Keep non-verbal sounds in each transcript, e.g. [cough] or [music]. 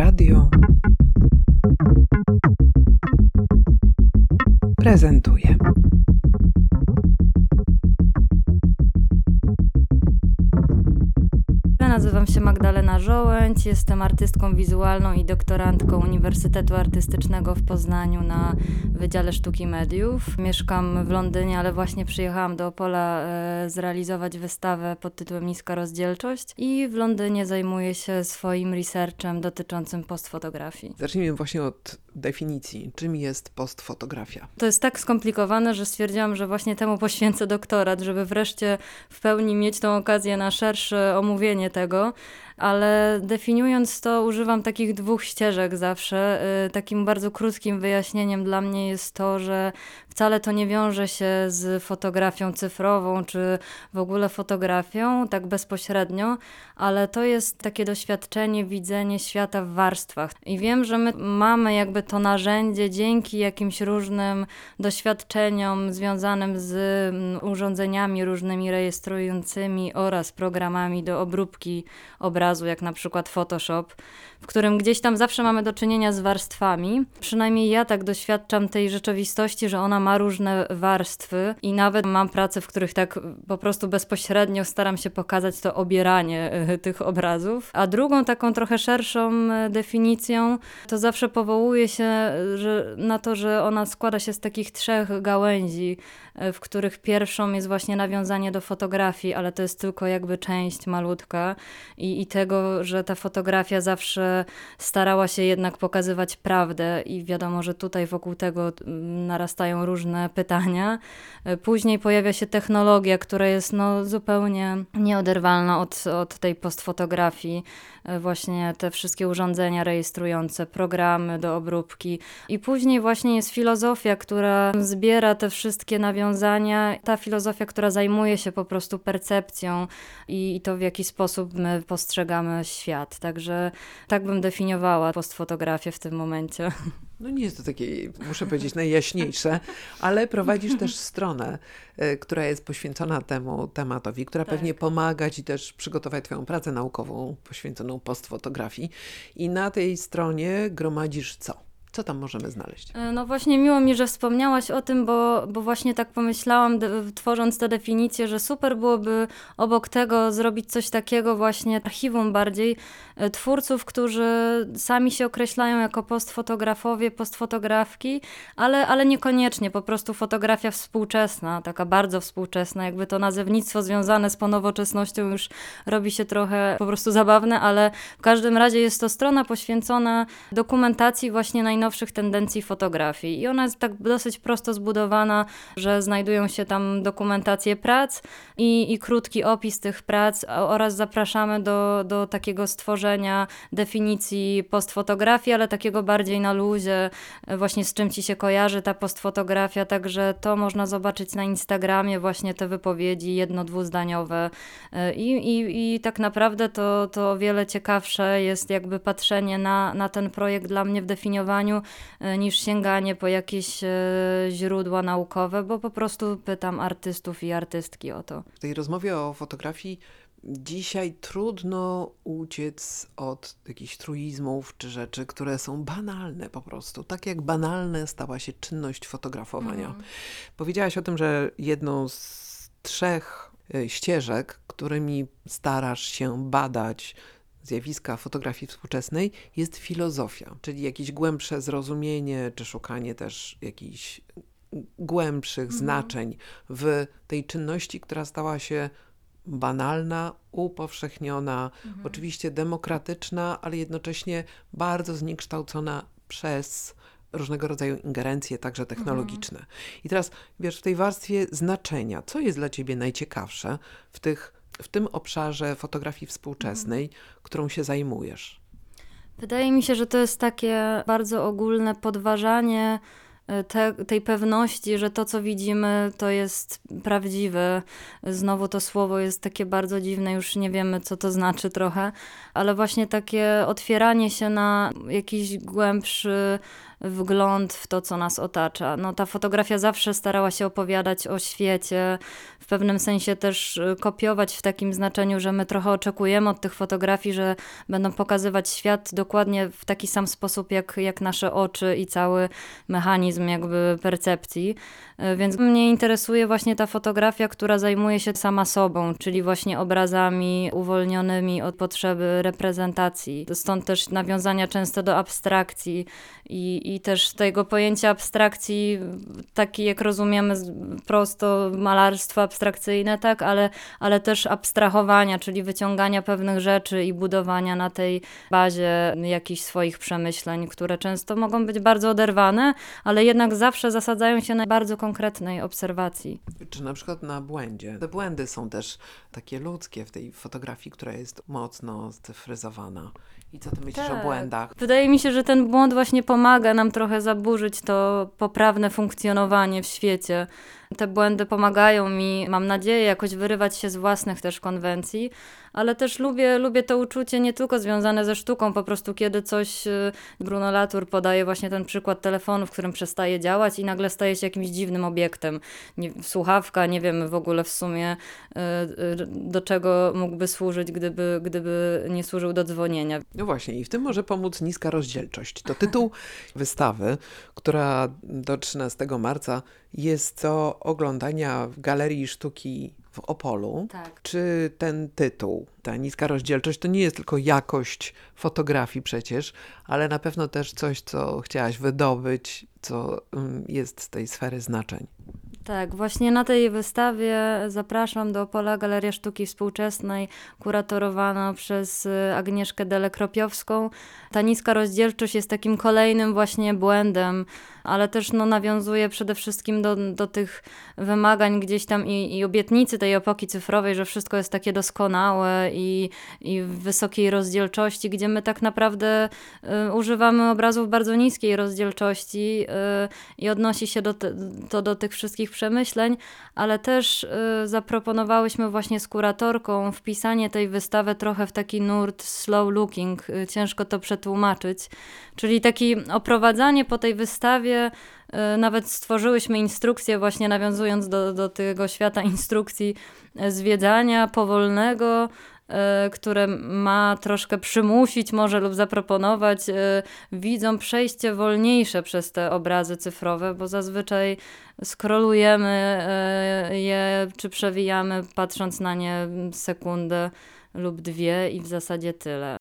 Radio prezentuje. Się Magdalena Żołęć, jestem artystką wizualną i doktorantką Uniwersytetu Artystycznego w Poznaniu na Wydziale Sztuki Mediów. Mieszkam w Londynie, ale właśnie przyjechałam do Opola e, zrealizować wystawę pod tytułem Niska Rozdzielczość i w Londynie zajmuję się swoim researchem dotyczącym postfotografii. Zacznijmy właśnie od definicji. Czym jest postfotografia? To jest tak skomplikowane, że stwierdziłam, że właśnie temu poświęcę doktorat, żeby wreszcie w pełni mieć tą okazję na szersze omówienie tego ale definiując to, używam takich dwóch ścieżek zawsze. Y, takim bardzo krótkim wyjaśnieniem dla mnie jest to, że wcale to nie wiąże się z fotografią cyfrową, czy w ogóle fotografią, tak bezpośrednio, ale to jest takie doświadczenie, widzenie świata w warstwach. I wiem, że my mamy jakby to narzędzie dzięki jakimś różnym doświadczeniom związanym z mm, urządzeniami różnymi rejestrującymi oraz programami do obróbki obrazu, jak na przykład Photoshop, w którym gdzieś tam zawsze mamy do czynienia z warstwami. Przynajmniej ja tak doświadczam tej rzeczywistości, że ona ma różne warstwy i nawet mam prace, w których tak po prostu bezpośrednio staram się pokazać to obieranie e, tych obrazów. A drugą taką trochę szerszą e, definicją to zawsze powołuje się e, że, na to, że ona składa się z takich trzech gałęzi, w których pierwszą jest właśnie nawiązanie do fotografii, ale to jest tylko jakby część malutka i, i tego, że ta fotografia zawsze starała się jednak pokazywać prawdę i wiadomo, że tutaj wokół tego mm, narastają różne pytania. Później pojawia się technologia, która jest no zupełnie nieoderwalna od, od tej postfotografii. Właśnie te wszystkie urządzenia rejestrujące, programy do obróbki. I później właśnie jest filozofia, która zbiera te wszystkie nawiązania. Ta filozofia, która zajmuje się po prostu percepcją i, i to, w jaki sposób my postrzegamy świat. Także tak bym definiowała postfotografię w tym momencie. No nie jest to takie, muszę powiedzieć, najjaśniejsze, ale prowadzisz też stronę, e, która jest poświęcona temu tematowi, która tak. pewnie pomaga Ci też przygotować Twoją pracę naukową poświęconą postfotografii. I na tej stronie gromadzisz co? Co tam możemy znaleźć? E, no właśnie miło mi, że wspomniałaś o tym, bo, bo właśnie tak pomyślałam, tworząc tę definicję, że super byłoby obok tego zrobić coś takiego właśnie archiwum bardziej e, twórców, którzy sami się określają jako postfotografowie, postfotografki, ale, ale niekoniecznie, po prostu fotografia współczesna, taka bardzo współczesna, jakby to nazewnictwo związane z ponowoczesnością już robi się trochę po prostu zabawne, ale w każdym razie jest to strona poświęcona dokumentacji właśnie najnowszych najnowszych tendencji fotografii. I ona jest tak dosyć prosto zbudowana, że znajdują się tam dokumentacje prac i, i krótki opis tych prac oraz zapraszamy do, do takiego stworzenia definicji postfotografii, ale takiego bardziej na luzie, właśnie z czym ci się kojarzy ta postfotografia, także to można zobaczyć na Instagramie, właśnie te wypowiedzi jedno, dwuzdaniowe i, i, i tak naprawdę to, to o wiele ciekawsze jest jakby patrzenie na, na ten projekt dla mnie w definiowaniu E, niż sięganie po jakieś e, źródła naukowe, bo po prostu pytam artystów i artystki o to. W tej rozmowie o fotografii dzisiaj trudno uciec od jakichś truizmów czy rzeczy, które są banalne po prostu. Tak jak banalne stała się czynność fotografowania. Mhm. Powiedziałaś o tym, że jedną z trzech e, ścieżek, którymi starasz się badać zjawiska fotografii współczesnej jest filozofia, czyli jakieś głębsze zrozumienie, czy szukanie też jakichś głębszych mhm. znaczeń w tej czynności, która stała się banalna, upowszechniona, mhm. oczywiście demokratyczna, ale jednocześnie bardzo zniekształcona przez różnego rodzaju ingerencje, także technologiczne. Mhm. I teraz, wiesz, w tej warstwie znaczenia, co jest dla ciebie najciekawsze w tych w tym obszarze fotografii współczesnej, mhm. którą się zajmujesz? Wydaje mi się, że to jest takie bardzo ogólne podważanie e, te, tej pewności, że to, co widzimy, to jest prawdziwe. Znowu to słowo jest takie bardzo dziwne, już nie wiemy, co to znaczy trochę, ale właśnie takie otwieranie się na jakiś głębszy wgląd w to, co nas otacza. No, ta fotografia zawsze starała się opowiadać o świecie, w pewnym sensie też y, kopiować w takim znaczeniu, że my trochę oczekujemy od tych fotografii, że będą pokazywać świat dokładnie w taki sam sposób, jak, jak nasze oczy i cały mechanizm jakby percepcji. Y, Więc mnie interesuje właśnie ta fotografia, która zajmuje się sama sobą, czyli właśnie obrazami uwolnionymi od potrzeby reprezentacji. Stąd też nawiązania często do abstrakcji i, i też tego pojęcia abstrakcji, taki jak rozumiemy prosto malarstwo abstrakcyjne, tak, ale, ale też abstrahowania, czyli wyciągania pewnych rzeczy i budowania na tej bazie jakichś swoich przemyśleń, które często mogą być bardzo oderwane, ale jednak zawsze zasadzają się na bardzo konkretnej obserwacji. Czy na przykład na błędzie. Te błędy są też takie ludzkie w tej fotografii, która jest mocno scyfryzowana. I co ty myślisz Tak. o błędach? Wydaje mi się, że ten błąd właśnie pomaga nam trochę zaburzyć to poprawne funkcjonowanie w świecie. Te błędy pomagają mi, mam nadzieję, jakoś wyrywać się z własnych też konwencji, ale też lubię, lubię to uczucie nie tylko związane ze sztuką, po prostu kiedy coś, y, Bruno Latour podaje właśnie ten przykład telefonu, w którym przestaje działać i nagle staje się jakimś dziwnym obiektem. Nie, słuchawka, nie wiemy w ogóle w sumie y, y, do czego mógłby służyć, gdyby, gdyby nie służył do dzwonienia. No właśnie, i w tym może pomóc niska rozdzielczość. To tytuł [laughs] wystawy, która do 13 marca jest do oglądania w Galerii Sztuki w Opolu. Tak. Czy ten tytuł, ta niska rozdzielczość, to nie jest tylko jakość fotografii przecież, ale na pewno też coś, co chciałaś wydobyć, co mm, jest z tej sfery znaczeń. Tak, właśnie na tej wystawie zapraszam do Opola Galeria Sztuki Współczesnej, kuratorowana przez y, Agnieszkę Delekropiowską. Ta niska rozdzielczość jest takim kolejnym właśnie błędem, ale też no, nawiązuje przede wszystkim do, do tych wymagań gdzieś tam i, i obietnicy tej epoki cyfrowej, że wszystko jest takie doskonałe i, i w wysokiej rozdzielczości, gdzie my tak naprawdę y, używamy obrazów bardzo niskiej rozdzielczości y, i odnosi się do te, to do tych wszystkich przemyśleń, ale też y, zaproponowałyśmy właśnie z kuratorką wpisanie tej wystawy trochę w taki nurt slow looking, y, ciężko to przetłumaczyć, czyli taki oprowadzanie po tej wystawie, y, nawet stworzyłyśmy instrukcję właśnie nawiązując do, do tego świata instrukcji y, zwiedzania powolnego, y, które ma troszkę przymusić może lub zaproponować widzom przejście wolniejsze przez te obrazy cyfrowe, bo zazwyczaj skrolujemy je czy przewijamy patrząc na nie sekundę lub dwie i w zasadzie tyle.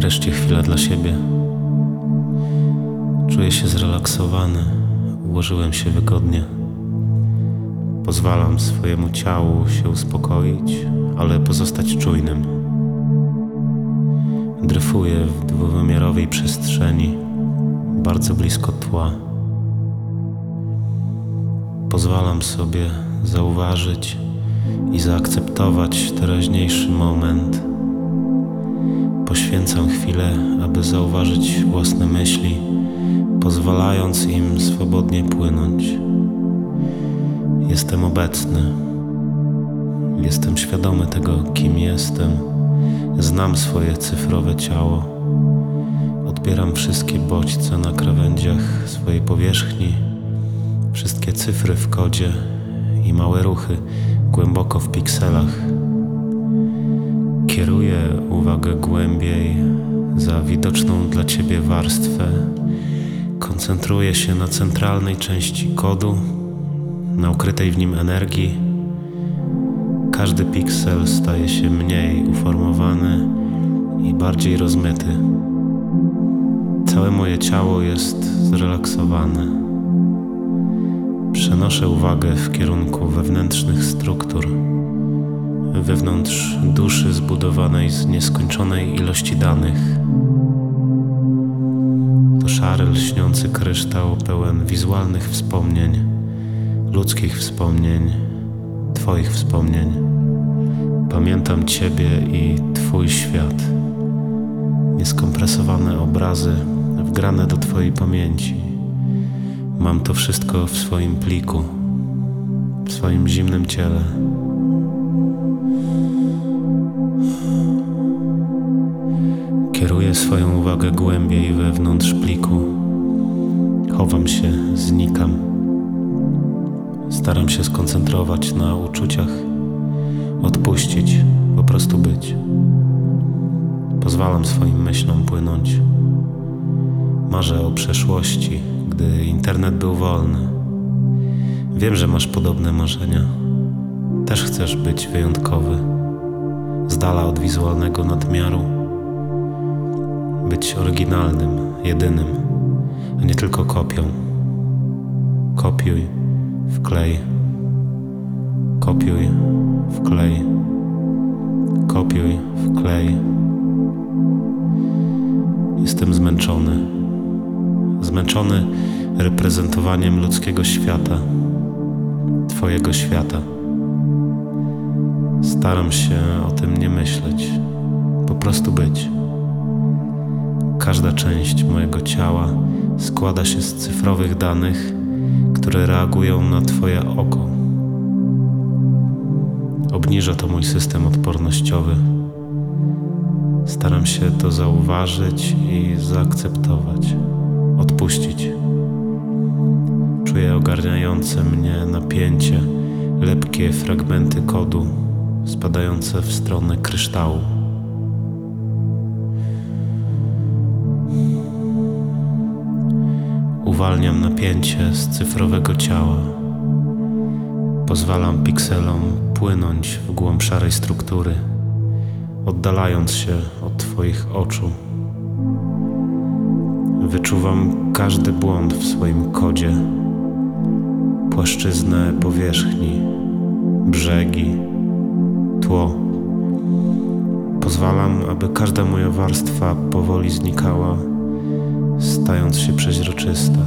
Wreszcie chwila dla siebie. Czuję się zrelaksowany. Ułożyłem się wygodnie. Pozwalam swojemu ciału się uspokoić, ale pozostać czujnym. Dryfuję w dwuwymiarowej przestrzeni, bardzo blisko tła. Pozwalam sobie zauważyć i zaakceptować teraźniejszy moment. Poświęcam chwilę, aby zauważyć własne myśli, pozwalając im swobodnie płynąć. Jestem obecny. Jestem świadomy tego, kim jestem. Znam swoje cyfrowe ciało. Odbieram wszystkie bodźce na krawędziach swojej powierzchni, wszystkie cyfry w kodzie i małe ruchy głęboko w pikselach. Kieruję uwagę głębiej za widoczną dla Ciebie warstwę. Koncentruję się na centralnej części kodu, na ukrytej w nim energii. Każdy piksel staje się mniej uformowany i bardziej rozmyty. Całe moje ciało jest zrelaksowane. Przenoszę uwagę w kierunku wewnętrznych struktur wewnątrz duszy zbudowanej z nieskończonej ilości danych. To szary, lśniący kryształ pełen wizualnych wspomnień, ludzkich wspomnień, Twoich wspomnień. Pamiętam Ciebie i Twój świat. nieskompresowane obrazy wgrane do Twojej pamięci. Mam to wszystko w swoim pliku, w swoim zimnym ciele. Kieruję swoją uwagę głębiej wewnątrz pliku. Chowam się, znikam. Staram się skoncentrować na uczuciach, odpuścić, po prostu być. Pozwalam swoim myślom płynąć. Marzę o przeszłości, gdy internet był wolny. Wiem, że masz podobne marzenia. Też chcesz być wyjątkowy, z dala od wizualnego nadmiaru. Być oryginalnym, jedynym, a nie tylko kopią. Kopiuj, wklej. Kopiuj, wklej. Kopiuj, wklej. Jestem zmęczony. Zmęczony reprezentowaniem ludzkiego świata, Twojego świata. Staram się o tym nie myśleć, po prostu być. Każda część mojego ciała składa się z cyfrowych danych, które reagują na Twoje oko. Obniża to mój system odpornościowy. Staram się to zauważyć i zaakceptować, odpuścić. Czuję ogarniające mnie napięcie, lepkie fragmenty kodu spadające w stronę kryształu. Uwalniam napięcie z cyfrowego ciała. Pozwalam pikselom płynąć w głąb szarej struktury, oddalając się od Twoich oczu. Wyczuwam każdy błąd w swoim kodzie, płaszczyznę powierzchni, brzegi, tło. Pozwalam, aby każda moja warstwa powoli znikała, stając się przeźroczysta.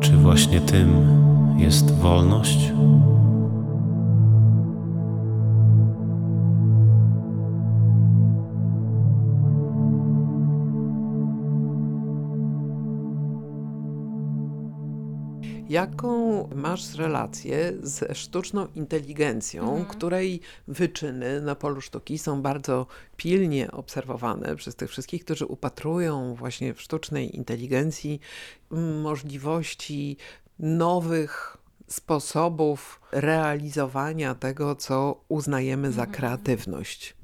Czy właśnie tym jest wolność? Jaką masz relację ze sztuczną inteligencją, której wyczyny na polu sztuki są bardzo pilnie obserwowane przez tych wszystkich, którzy upatrują właśnie w sztucznej inteligencji możliwości nowych sposobów realizowania tego, co uznajemy za kreatywność?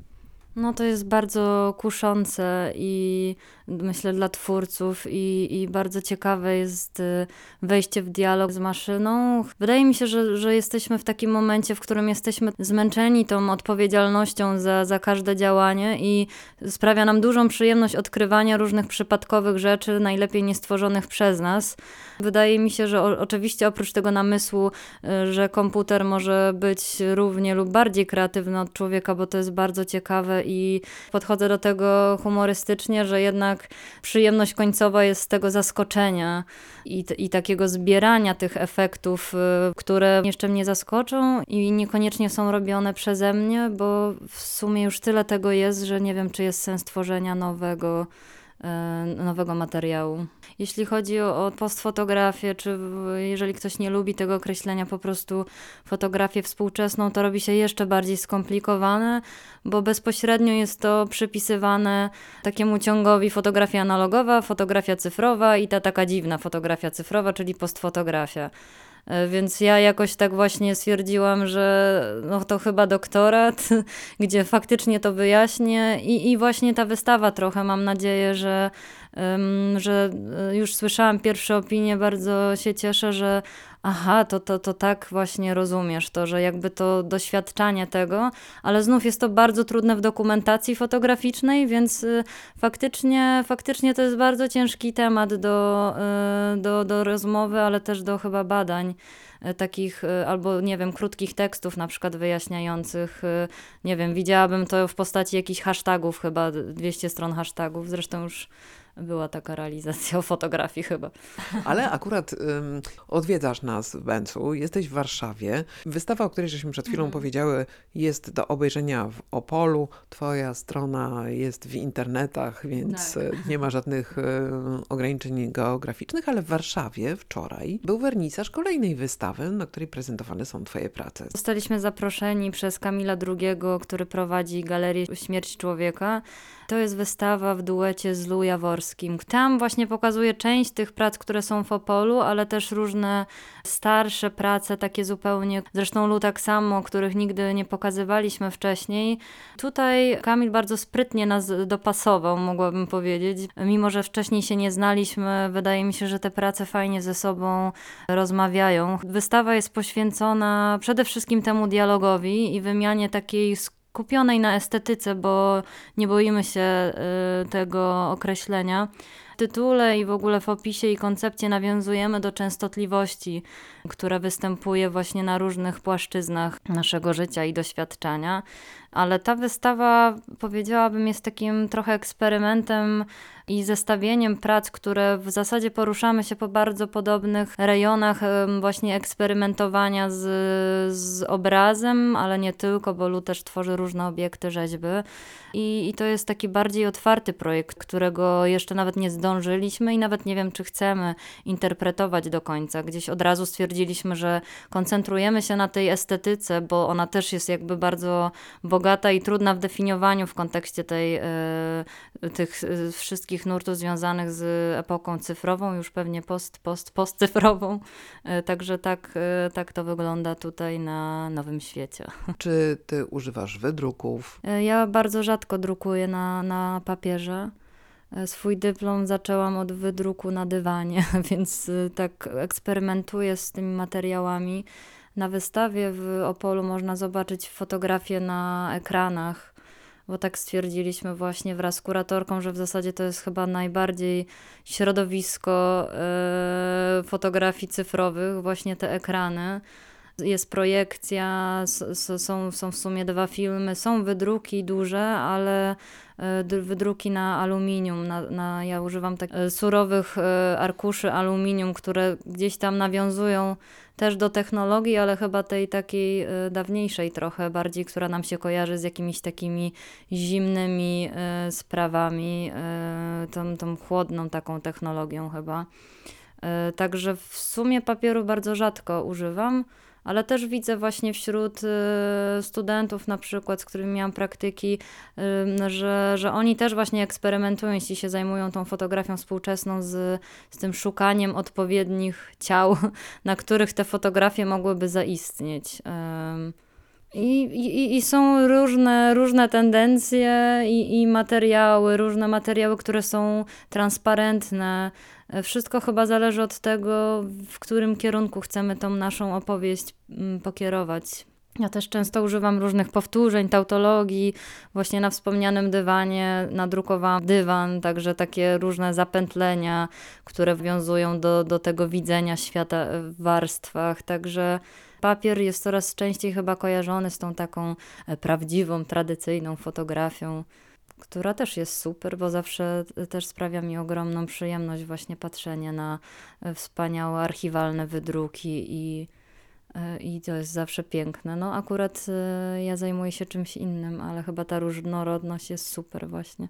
No to jest bardzo kuszące i myślę dla twórców i, i bardzo ciekawe jest y, wejście w dialog z maszyną. Wydaje mi się, że, że jesteśmy w takim momencie, w którym jesteśmy zmęczeni tą odpowiedzialnością za, za każde działanie i sprawia nam dużą przyjemność odkrywania różnych przypadkowych rzeczy, najlepiej niestworzonych przez nas. Wydaje mi się, że o, oczywiście oprócz tego namysłu, y, że komputer może być równie lub bardziej kreatywny od człowieka, bo to jest bardzo ciekawe i podchodzę do tego humorystycznie, że jednak przyjemność końcowa jest z tego zaskoczenia i, i takiego zbierania tych efektów, y, które jeszcze mnie zaskoczą i niekoniecznie są robione przeze mnie, bo w sumie już tyle tego jest, że nie wiem, czy jest sens tworzenia nowego nowego materiału. Jeśli chodzi o, postfotografię, czy jeżeli ktoś nie lubi tego określenia, po prostu fotografię współczesną, to robi się jeszcze bardziej skomplikowane, bo bezpośrednio jest to przypisywane takiemu ciągowi fotografia analogowa, fotografia cyfrowa i ta taka dziwna fotografia cyfrowa, czyli postfotografia. E, Więc ja jakoś tak właśnie stwierdziłam, że no to chyba doktorat, [laughs] gdzie faktycznie to wyjaśnię. I, i właśnie ta wystawa trochę mam nadzieję, że, że e, już słyszałam pierwsze opinie, bardzo się cieszę, że aha, to, to, to tak właśnie rozumiesz to, że jakby to doświadczanie tego, ale znów jest to bardzo trudne w dokumentacji fotograficznej, więc y, faktycznie, faktycznie to jest bardzo ciężki temat do, y, do, do rozmowy, ale też do chyba badań takich, albo nie wiem, krótkich tekstów na przykład wyjaśniających, nie wiem, widziałabym to w postaci jakichś hashtagów, chyba 200 stron hashtagów, zresztą już była taka realizacja [laughs] fotografii chyba. Ale akurat ym, odwiedzasz nas w Bęcu, jesteś w Warszawie. Wystawa, o której żeśmy przed chwilą Mhm. powiedziały, jest do obejrzenia w Opolu. Twoja strona jest w internetach, więc Tak. e, nie ma żadnych e, ograniczeń geograficznych, ale w Warszawie wczoraj był wernisaż kolejnej wystawy, na której prezentowane są twoje prace. Zostaliśmy zaproszeni przez Kamila II, który prowadzi Galerię Śmierć Człowieka. To jest wystawa w duecie z Lu Jaworskim. Tam właśnie pokazuje część tych prac, które są w Opolu, ale też różne starsze prace, takie zupełnie, zresztą Lu tak samo, których nigdy nie pokazywaliśmy wcześniej. Tutaj Kamil bardzo sprytnie nas dopasował, mogłabym powiedzieć. Mimo, że wcześniej się nie znaliśmy, wydaje mi się, że te prace fajnie ze sobą rozmawiają. Wystawa jest poświęcona przede wszystkim temu dialogowi i wymianie takiej skupionej na estetyce, bo nie boimy się y, tego określenia. Tytule i w ogóle w opisie i koncepcie nawiązujemy do częstotliwości, która występuje właśnie na różnych płaszczyznach naszego życia i doświadczenia. Ale ta wystawa, powiedziałabym, jest takim trochę eksperymentem i zestawieniem prac, które w zasadzie poruszamy się po bardzo podobnych rejonach właśnie eksperymentowania z, z obrazem, ale nie tylko, bo Lu też tworzy różne obiekty rzeźby. I, I to jest taki bardziej otwarty projekt, którego jeszcze nawet nie zdążyliśmy i nawet nie wiem, czy chcemy interpretować do końca. Gdzieś od razu stwierdziliśmy, że koncentrujemy się na tej estetyce, bo ona też jest jakby bardzo bogata i trudna w definiowaniu w kontekście tej, e, tych e, wszystkich nurtów związanych z epoką cyfrową, już pewnie post, post, postcyfrową. E, Także tak, tak to wygląda tutaj na Nowym Świecie. [laughs] Czy ty używasz wydruków? Ja bardzo rzadko drukuję na, na papierze. E, Swój dyplom zaczęłam od wydruku na dywanie, [laughs] więc e, tak eksperymentuję z tymi materiałami. Na wystawie w Opolu można zobaczyć fotografie na ekranach, bo tak stwierdziliśmy właśnie wraz z kuratorką, że w zasadzie to jest chyba najbardziej środowisko e, fotografii cyfrowych, właśnie te ekrany. Jest projekcja, są, są w sumie dwa filmy, są wydruki duże, ale e, wydruki na aluminium. Na, na, ja używam tak e, surowych e, arkuszy aluminium, które gdzieś tam nawiązują też do technologii, ale chyba tej takiej dawniejszej trochę bardziej, która nam się kojarzy z jakimiś takimi zimnymi sprawami, tą, tą chłodną taką technologią chyba. Także w sumie papieru bardzo rzadko używam, ale też widzę właśnie wśród e, studentów na przykład, z którymi miałam praktyki, że, że oni też właśnie eksperymentują, jeśli się zajmują tą fotografią współczesną z, z tym szukaniem odpowiednich ciał, [laughs] na których te fotografie mogłyby zaistnieć. I, i, I są różne, różne tendencje i, i materiały, różne materiały, które są transparentne. Wszystko chyba zależy od tego, w którym kierunku chcemy tą naszą opowieść mm, pokierować. Ja też często używam różnych powtórzeń, tautologii. Właśnie na wspomnianym dywanie nadrukowałam dywan, także takie różne zapętlenia, które wiązują do, do tego widzenia świata w warstwach. Także papier jest coraz częściej chyba kojarzony z tą taką e, prawdziwą, tradycyjną fotografią która też jest super, bo zawsze też sprawia mi ogromną przyjemność właśnie patrzenie na e, wspaniałe archiwalne wydruki i, e, i to jest zawsze piękne. No akurat e, ja zajmuję się czymś innym, ale chyba ta różnorodność jest super właśnie.